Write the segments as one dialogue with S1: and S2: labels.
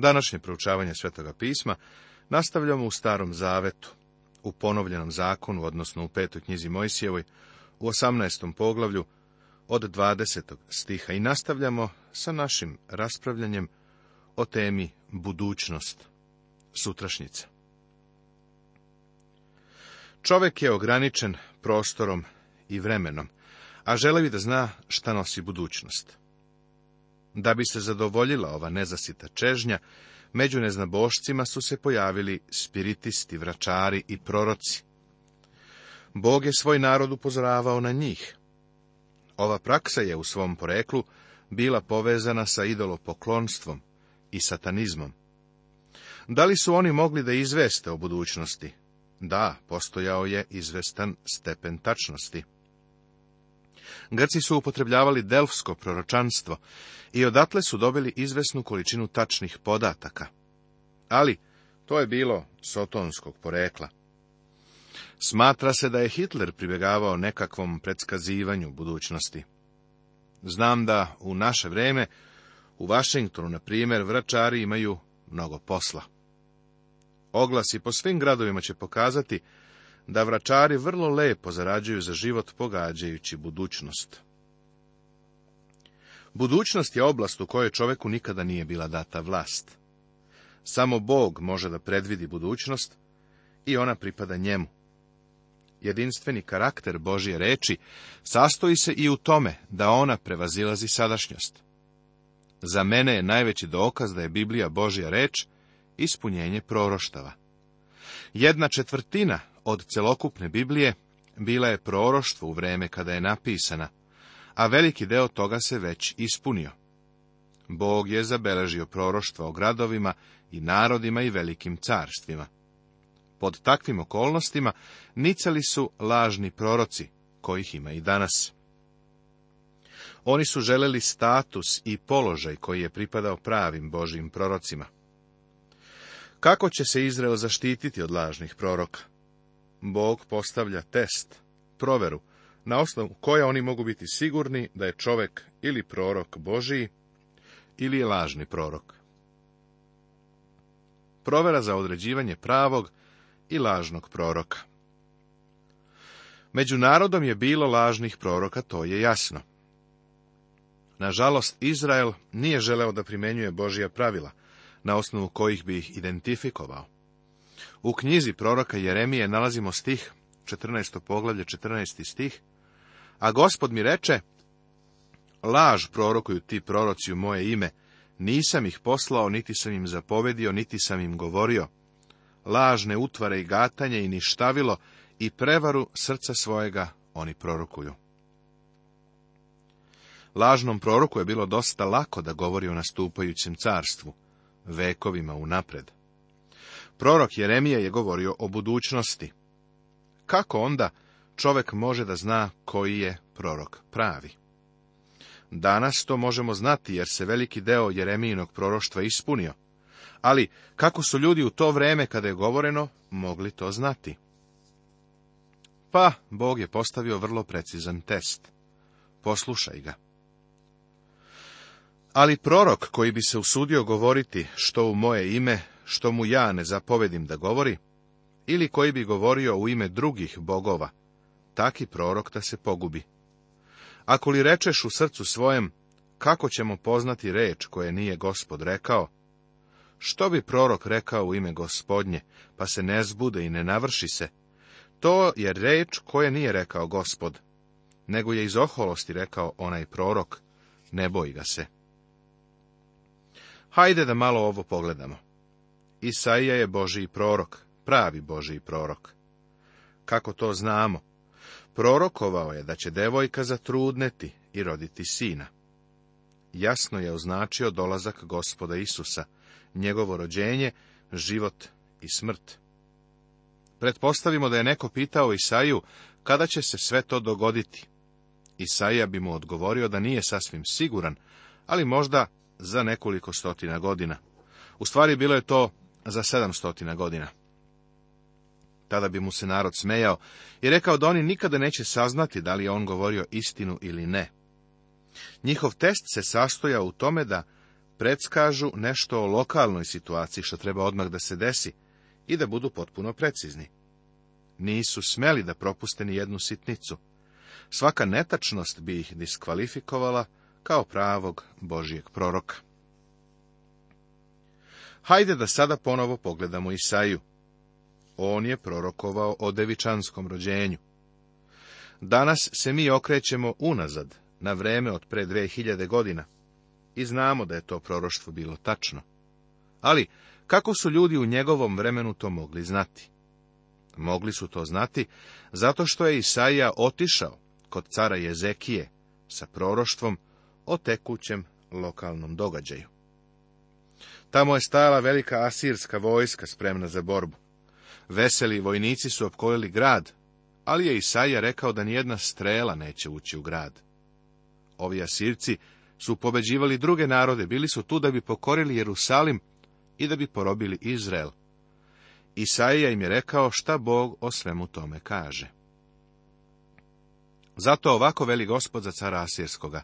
S1: Današnje proučavanje Svetoga pisma nastavljamo u Starom Zavetu, u ponovljenom zakonu, odnosno u petoj knjizi Mojsijevoj, u osamnaestom poglavlju, od dvadesetog stiha i nastavljamo sa našim raspravljanjem o temi budućnost, sutrašnjice. Čovek je ograničen prostorom i vremenom, a želevi da zna šta nosi budućnost. Da bi se zadovoljila ova nezasita čežnja, među neznabošcima su se pojavili spiritisti, vračari i proroci. Bog je svoj narod upozoravao na njih. Ova praksa je u svom poreklu bila povezana sa idolopoklonstvom i satanizmom. Da li su oni mogli da izveste o budućnosti? Da, postojao je izvestan stepen tačnosti. Grci su upotrebljavali delfsko proročanstvo i odatle su dobili izvesnu količinu tačnih podataka. Ali to je bilo sotonskog porekla. Smatra se da je Hitler pribjegavao nekakvom predskazivanju budućnosti. Znam da u naše vrijeme u Vašingtonu, na primjer, vračari imaju mnogo posla. Oglasi po svim gradovima će pokazati da vračari vrlo lepo zarađuju za život pogađajući budućnost. Budućnost je oblast u kojoj čoveku nikada nije bila data vlast. Samo Bog može da predvidi budućnost i ona pripada njemu. Jedinstveni karakter Božje reči sastoji se i u tome da ona prevazilazi sadašnjost. Za mene je najveći dokaz da je Biblija Božja reč ispunjenje proroštava. Jedna četvrtina od celokupne Biblije bila je proroštvo u vreme kada je napisana, a veliki deo toga se već ispunio. Bog je zabeležio proroštvo o gradovima i narodima i velikim carstvima. Pod takvim okolnostima nicali su lažni proroci, kojih ima i danas. Oni su želeli status i položaj koji je pripadao pravim Božim prorocima. Kako će se Izrael zaštititi od lažnih proroka? Bog postavlja test, proveru, na osnovu koja oni mogu biti sigurni da je čovek ili prorok Božiji, ili je lažni prorok. Provera za određivanje pravog i lažnog proroka. Među narodom je bilo lažnih proroka, to je jasno. Nažalost, Izrael nije želeo da primenjuje Božija pravila, na osnovu kojih bi ih identifikovao. U knjizi proroka Jeremije nalazimo stih, 14. poglavlje, 14. stih, a gospod mi reče, laž prorokuju ti proroci u moje ime, nisam ih poslao, niti sam im zapovedio, niti sam im govorio. Lažne utvare i gatanje i ništavilo i prevaru srca svojega oni prorokuju. Lažnom proroku je bilo dosta lako da govori o nastupajućem carstvu, vekovima unapred. Prorok Jeremija je govorio o budućnosti. Kako onda čovek može da zna koji je prorok pravi? Danas to možemo znati jer se veliki deo Jeremijinog proroštva ispunio. Ali kako su ljudi u to vreme kada je govoreno mogli to znati? Pa, Bog je postavio vrlo precizan test. Poslušaj ga. Ali prorok koji bi se usudio govoriti što u moje ime, što mu ja ne zapovedim da govori, ili koji bi govorio u ime drugih bogova, taki prorok da se pogubi. Ako li rečeš u srcu svojem, kako ćemo poznati reč koje nije gospod rekao? Što bi prorok rekao u ime gospodnje, pa se ne zbude i ne navrši se? To je reč koje nije rekao gospod, nego je iz oholosti rekao onaj prorok, ne boji ga se. Hajde da malo ovo pogledamo. Isaija je Božiji prorok, pravi Božiji prorok. Kako to znamo? Prorokovao je da će devojka zatrudneti i roditi sina. Jasno je označio dolazak gospoda Isusa, njegovo rođenje, život i smrt. Pretpostavimo da je neko pitao Isaju kada će se sve to dogoditi. Isaija bi mu odgovorio da nije sasvim siguran, ali možda za nekoliko stotina godina. U stvari bilo je to za sedam godina. Tada bi mu se narod smejao i rekao da oni nikada neće saznati da li je on govorio istinu ili ne. Njihov test se sastoja u tome da predskažu nešto o lokalnoj situaciji što treba odmah da se desi i da budu potpuno precizni. Nisu smeli da propuste ni jednu sitnicu. Svaka netačnost bi ih diskvalifikovala kao pravog Božijeg proroka. Hajde da sada ponovo pogledamo Isaju. On je prorokovao o devičanskom rođenju. Danas se mi okrećemo unazad, na vreme od pre 2000 godina, i znamo da je to proroštvo bilo tačno. Ali, kako su ljudi u njegovom vremenu to mogli znati? Mogli su to znati zato što je Isaija otišao kod cara Jezekije sa proroštvom o tekućem lokalnom događaju. Tamo je stajala velika asirska vojska spremna za borbu. Veseli vojnici su opkolili grad, ali je Isaija rekao da nijedna strela neće ući u grad. Ovi asirci su pobeđivali druge narode, bili su tu da bi pokorili Jerusalim i da bi porobili Izrael. Isaija im je rekao šta Bog o svemu tome kaže. Zato ovako veli gospod za cara Asirskoga.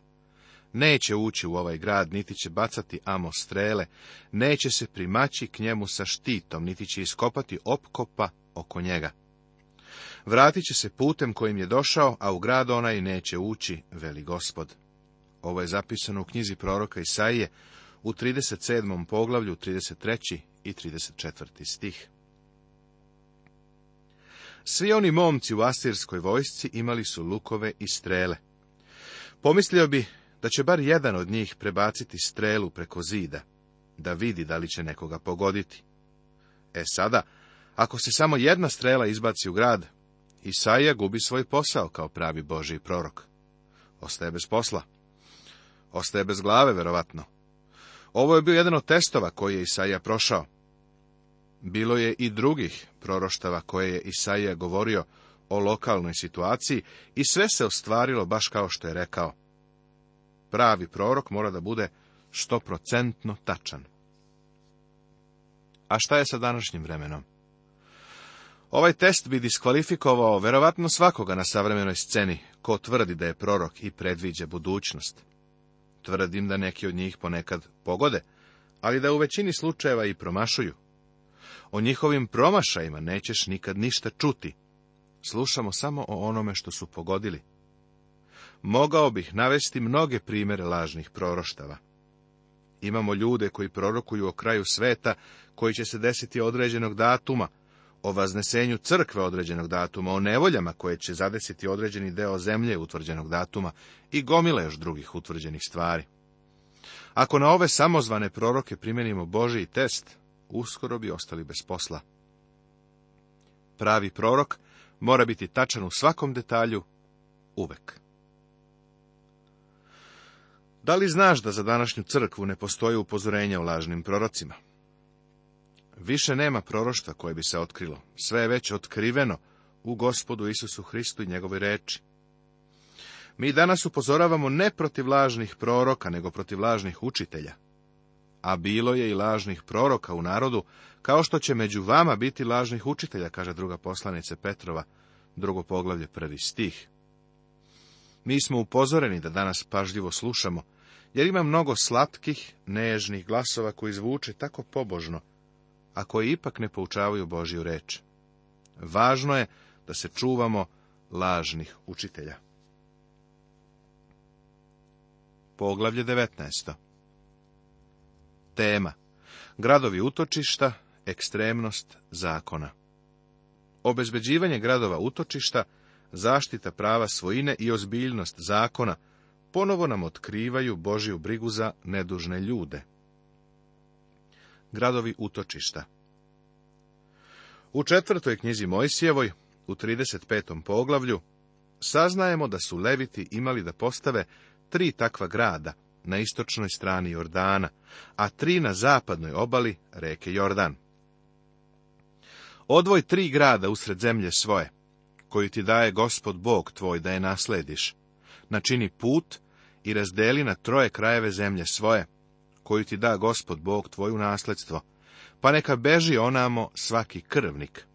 S1: Neće ući u ovaj grad, niti će bacati amo strele, neće se primaći k njemu sa štitom, niti će iskopati opkopa oko njega. Vratit će se putem kojim je došao, a u grad onaj neće ući, veli gospod. Ovo je zapisano u knjizi proroka Isaije u 37. poglavlju 33. i 34. stih. Svi oni momci u asirskoj vojsci imali su lukove i strele. Pomislio bi da će bar jedan od njih prebaciti strelu preko zida, da vidi da li će nekoga pogoditi. E sada, ako se samo jedna strela izbaci u grad, Isaija gubi svoj posao kao pravi Boži prorok. Ostaje bez posla. Ostaje bez glave, verovatno. Ovo je bio jedan od testova koji je Isaija prošao. Bilo je i drugih proroštava koje je Isaija govorio o lokalnoj situaciji i sve se ostvarilo baš kao što je rekao pravi prorok mora da bude procentno tačan. A šta je sa današnjim vremenom? Ovaj test bi diskvalifikovao verovatno svakoga na savremenoj sceni, ko tvrdi da je prorok i predviđa budućnost. Tvrdim da neki od njih ponekad pogode, ali da u većini slučajeva i promašuju. O njihovim promašajima nećeš nikad ništa čuti. Slušamo samo o onome što su pogodili. Mogao bih navesti mnoge primere lažnih proroštava. Imamo ljude koji prorokuju o kraju sveta, koji će se desiti određenog datuma, o vaznesenju crkve određenog datuma, o nevoljama koje će zadesiti određeni deo zemlje utvrđenog datuma i gomile još drugih utvrđenih stvari. Ako na ove samozvane proroke primenimo Božiji test, uskoro bi ostali bez posla. Pravi prorok mora biti tačan u svakom detalju, uvek. Da li znaš da za današnju crkvu ne postoje upozorenja o lažnim prorocima? Više nema proroštva koje bi se otkrilo. Sve je već otkriveno u gospodu Isusu Hristu i njegove reči. Mi danas upozoravamo ne protiv lažnih proroka, nego protiv lažnih učitelja. A bilo je i lažnih proroka u narodu, kao što će među vama biti lažnih učitelja, kaže druga poslanice Petrova, drugo poglavlje, prvi stih. Mi smo upozoreni da danas pažljivo slušamo jer ima mnogo slatkih, nežnih glasova koji zvuče tako pobožno, a koji ipak ne poučavaju Božju reč. Važno je da se čuvamo lažnih učitelja. Poglavlje 19. Tema. Gradovi utočišta, ekstremnost zakona. Obezbeđivanje gradova utočišta, zaštita prava svojine i ozbiljnost zakona ponovo nam otkrivaju Božju brigu za nedužne ljude. Gradovi utočišta U četvrtoj knjizi Mojsijevoj, u 35. poglavlju, saznajemo da su Leviti imali da postave tri takva grada na istočnoj strani Jordana, a tri na zapadnoj obali reke Jordan. Odvoj tri grada usred zemlje svoje, koju ti daje gospod Bog tvoj da je naslediš, načini put i razdeli na troje krajeve zemlje svoje, koju ti da gospod Bog tvoju nasledstvo, pa neka beži onamo svaki krvnik.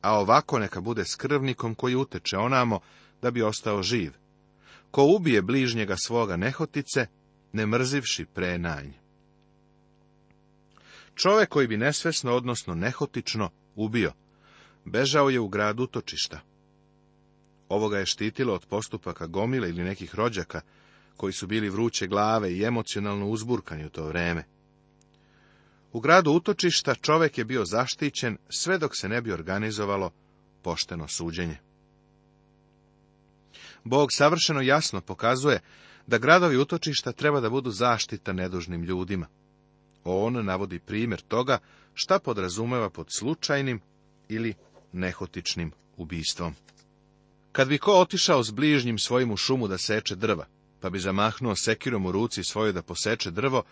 S1: A ovako neka bude s krvnikom koji uteče onamo, da bi ostao živ. Ko ubije bližnjega svoga nehotice, ne mrzivši pre nanj. Čovek koji bi nesvesno, odnosno nehotično, ubio, bežao je u grad utočišta. Ovoga je štitilo od postupaka gomile ili nekih rođaka, koji su bili vruće glave i emocionalno uzburkani u to vreme. U gradu utočišta čovek je bio zaštićen sve dok se ne bi organizovalo pošteno suđenje. Bog savršeno jasno pokazuje da gradovi utočišta treba da budu zaštita nedužnim ljudima. On navodi primjer toga šta podrazumeva pod slučajnim ili nehotičnim ubistvom. Kad bi ko otišao s bližnjim svojim u šumu da seče drva, pa bi zamahnuo sekirom u ruci svoje da poseče drvo,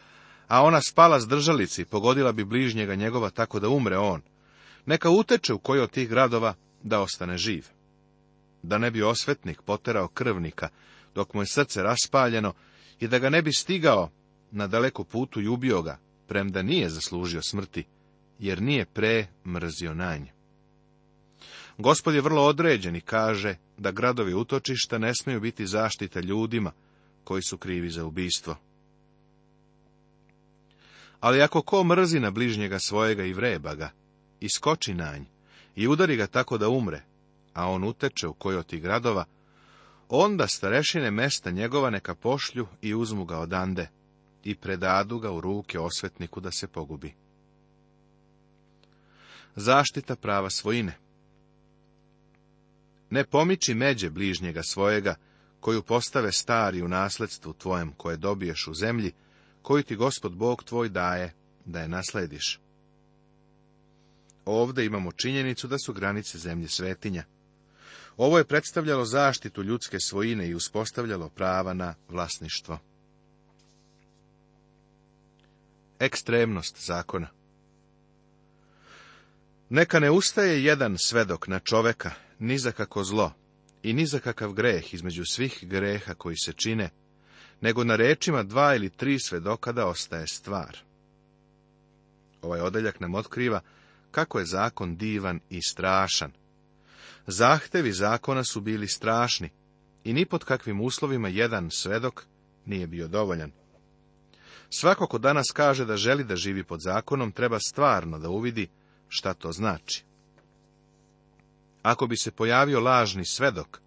S1: a ona spala s držalici, pogodila bi bližnjega njegova tako da umre on. Neka uteče u koji od tih gradova da ostane živ. Da ne bi osvetnik poterao krvnika, dok mu je srce raspaljeno, i da ga ne bi stigao na daleku putu i ubio ga, premda nije zaslužio smrti, jer nije pre mrzio nje Gospod je vrlo određen i kaže da gradovi utočišta ne smiju biti zaštite ljudima, koji su krivi za ubistvo. Ali ako ko mrzi na bližnjega svojega i vreba ga, i skoči na nj, i udari ga tako da umre, a on uteče u kojoj od tih gradova, onda starešine mesta njegova neka pošlju i uzmu ga odande, i predadu ga u ruke osvetniku da se pogubi. Zaštita prava svojine Ne pomiči međe bližnjega svojega, koju postave stari u nasledstvu tvojem koje dobiješ u zemlji, koju ti gospod Bog tvoj daje da je naslediš. Ovde imamo činjenicu da su granice zemlje svetinja. Ovo je predstavljalo zaštitu ljudske svojine i uspostavljalo prava na vlasništvo. Ekstremnost zakona Neka ne ustaje jedan svedok na čoveka, ni za kako zlo, i ni za kakav greh između svih greha koji se čine, nego na rečima dva ili tri svedoka da ostaje stvar. Ovaj odeljak nam otkriva kako je zakon divan i strašan. Zahtevi zakona su bili strašni i ni pod kakvim uslovima jedan svedok nije bio dovoljan. Svako ko danas kaže da želi da živi pod zakonom, treba stvarno da uvidi šta to znači ako bi se pojavio lažni svedok,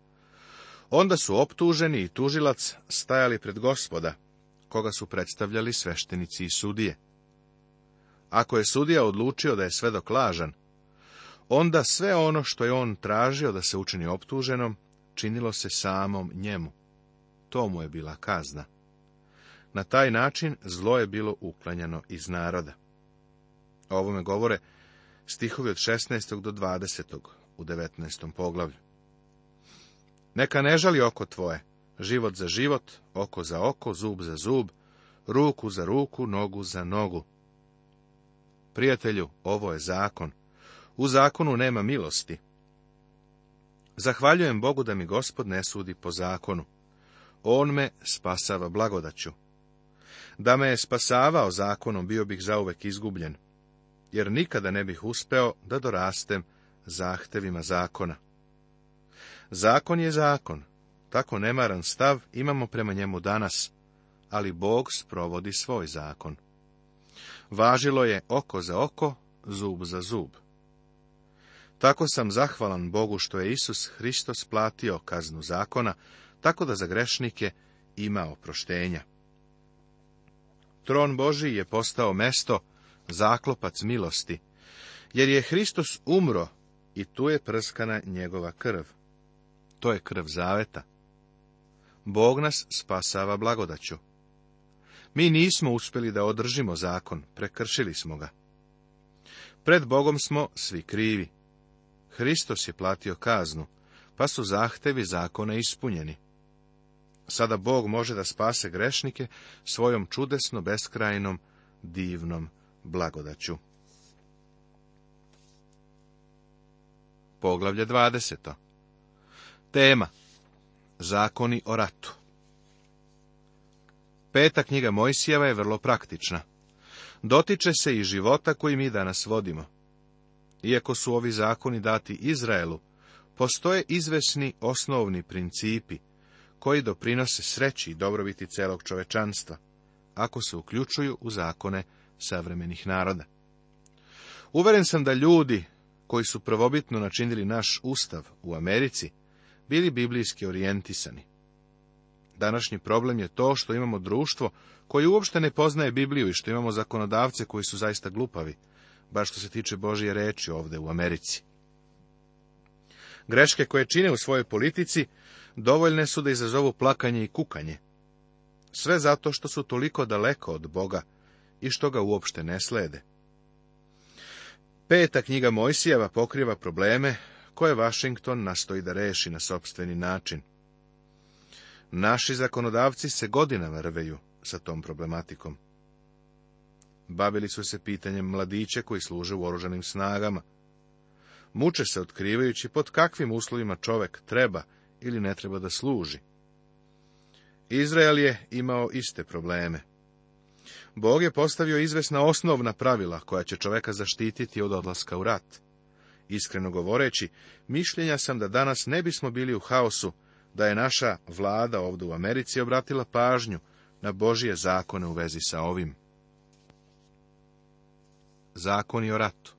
S1: onda su optuženi i tužilac stajali pred gospoda, koga su predstavljali sveštenici i sudije. Ako je sudija odlučio da je svedok lažan, onda sve ono što je on tražio da se učini optuženom, činilo se samom njemu. To mu je bila kazna. Na taj način zlo je bilo uklanjano iz naroda. O ovome govore stihovi od 16. do 20 u 19. poglavlju. Neka ne žali oko tvoje, život za život, oko za oko, zub za zub, ruku za ruku, nogu za nogu. Prijatelju, ovo je zakon. U zakonu nema milosti. Zahvaljujem Bogu da mi gospod ne sudi po zakonu. On me spasava blagodaću. Da me je spasavao zakonom, bio bih zauvek izgubljen, jer nikada ne bih uspeo da dorastem zahtevima zakona. Zakon je zakon, tako nemaran stav imamo prema njemu danas, ali Bog sprovodi svoj zakon. Važilo je oko za oko, zub za zub. Tako sam zahvalan Bogu što je Isus Hristos platio kaznu zakona, tako da za grešnike ima oproštenja. Tron Boži je postao mesto, zaklopac milosti, jer je Hristos umro i tu je prskana njegova krv. To je krv zaveta. Bog nas spasava blagodaću. Mi nismo uspjeli da održimo zakon, prekršili smo ga. Pred Bogom smo svi krivi. Hristos je platio kaznu, pa su zahtevi zakona ispunjeni. Sada Bog može da spase grešnike svojom čudesno beskrajnom divnom blagodaću. Poglavlje 20. Tema Zakoni o ratu Peta knjiga Mojsijeva je vrlo praktična. Dotiče se i života koji mi danas vodimo. Iako su ovi zakoni dati Izraelu, postoje izvesni osnovni principi koji doprinose sreći i dobrobiti celog čovečanstva, ako se uključuju u zakone savremenih naroda. Uveren sam da ljudi koji su prvobitno načinili naš ustav u Americi, bili biblijski orijentisani. Današnji problem je to što imamo društvo koje uopšte ne poznaje Bibliju i što imamo zakonodavce koji su zaista glupavi, baš što se tiče Božje reči ovde u Americi. Greške koje čine u svojoj politici dovoljne su da izazovu plakanje i kukanje. Sve zato što su toliko daleko od Boga i što ga uopšte ne slede. Peta knjiga Mojsijeva pokriva probleme koje Washington nastoji da reši na sobstveni način. Naši zakonodavci se godinama rveju sa tom problematikom. Bavili su se pitanjem mladiće koji služe u oružanim snagama. Muče se otkrivajući pod kakvim uslovima čovek treba ili ne treba da služi. Izrael je imao iste probleme. Bog je postavio izvesna osnovna pravila koja će čoveka zaštititi od odlaska u rat. Iskreno govoreći, mišljenja sam da danas ne bismo bili u haosu, da je naša vlada ovdje u Americi obratila pažnju na Božije zakone u vezi sa ovim. Zakoni o ratu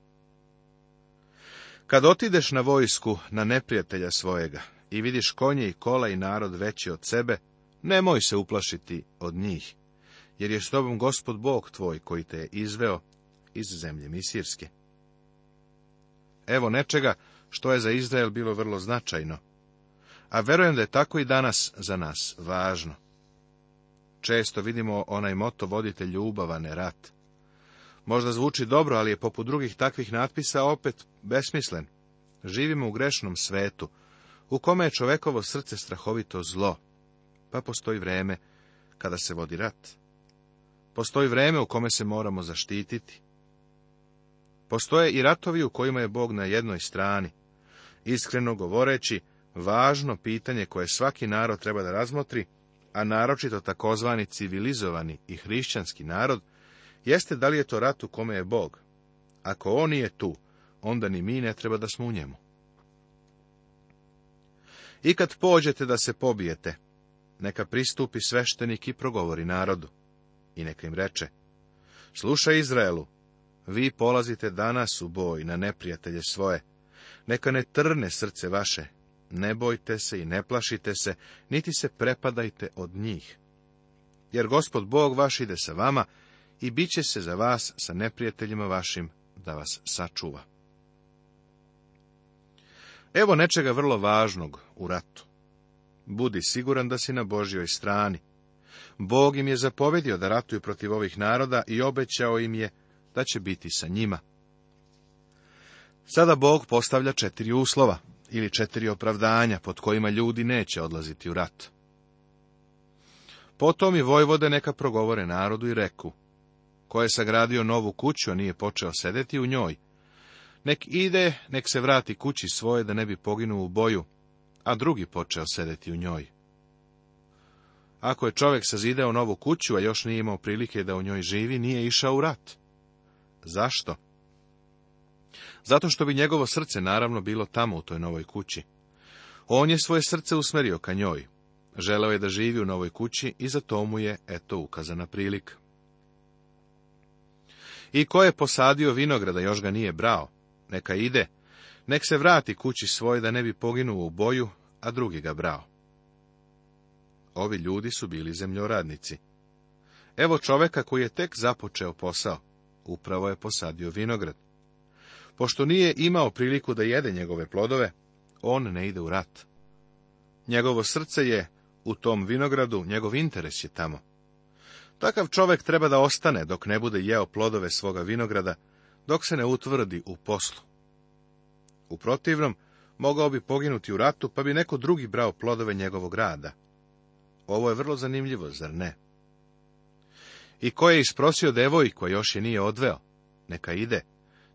S1: Kad otideš na vojsku, na neprijatelja svojega, i vidiš konje i kola i narod veći od sebe, nemoj se uplašiti od njih, jer je s tobom gospod Bog tvoj, koji te je izveo iz zemlje Misirske. Evo nečega što je za Izrael bilo vrlo značajno, a verujem da je tako i danas za nas važno. Često vidimo onaj moto vodite ljubav, ne rat. Možda zvuči dobro, ali je poput drugih takvih natpisa opet besmislen. Živimo u grešnom svetu, u kome je čovekovo srce strahovito zlo, pa postoji vreme kada se vodi rat. Postoji vreme u kome se moramo zaštititi. Postoje i ratovi u kojima je Bog na jednoj strani. Iskreno govoreći, važno pitanje koje svaki narod treba da razmotri, a naročito takozvani civilizovani i hrišćanski narod, jeste da li je to rat u kome je Bog. Ako on nije tu, onda ni mi ne treba da smo u njemu. I kad pođete da se pobijete, neka pristupi sveštenik i progovori narodu i neka im reče, slušaj Izraelu, vi polazite danas u boj na neprijatelje svoje, neka ne trne srce vaše, ne bojte se i ne plašite se, niti se prepadajte od njih. Jer gospod Bog vaš ide sa vama i bit će se za vas sa neprijateljima vašim da vas sačuva. Evo nečega vrlo važnog u ratu. Budi siguran da si na Božjoj strani, Bog im je zapovedio da ratuju protiv ovih naroda i obećao im je da će biti sa njima. Sada Bog postavlja četiri uslova ili četiri opravdanja pod kojima ljudi neće odlaziti u rat. Potom i vojvode neka progovore narodu i reku, ko je sagradio novu kuću, a nije počeo sedeti u njoj. Nek ide, nek se vrati kući svoje da ne bi poginuo u boju, a drugi počeo sedeti u njoj. Ako je čovjek sazidao novu kuću, a još nije imao prilike da u njoj živi, nije išao u rat. Zašto? Zato što bi njegovo srce naravno bilo tamo u toj novoj kući. On je svoje srce usmerio ka njoj. Želeo je da živi u novoj kući i za to mu je, eto, ukazana prilik. I ko je posadio vinograda, još ga nije brao. Neka ide, nek se vrati kući svoje da ne bi poginuo u boju, a drugi ga brao. Ovi ljudi su bili zemljoradnici. Evo čoveka koji je tek započeo posao. Upravo je posadio vinograd. Pošto nije imao priliku da jede njegove plodove, on ne ide u rat. Njegovo srce je u tom vinogradu, njegov interes je tamo. Takav čovek treba da ostane dok ne bude jeo plodove svoga vinograda, dok se ne utvrdi u poslu. U protivnom, mogao bi poginuti u ratu, pa bi neko drugi brao plodove njegovog rada. Ovo je vrlo zanimljivo, zar ne? I ko je isprosio devojko, još je nije odveo. Neka ide,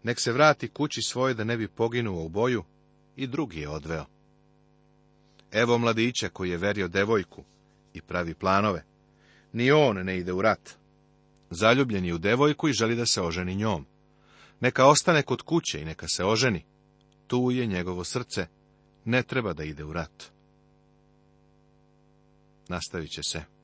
S1: nek se vrati kući svoje da ne bi poginuo u boju, i drugi je odveo. Evo mladića koji je verio devojku i pravi planove. Ni on ne ide u rat. Zaljubljen je u devojku i želi da se oženi njom. Neka ostane kod kuće i neka se oženi. Tu je njegovo srce, ne treba da ide u rat nastavit će se.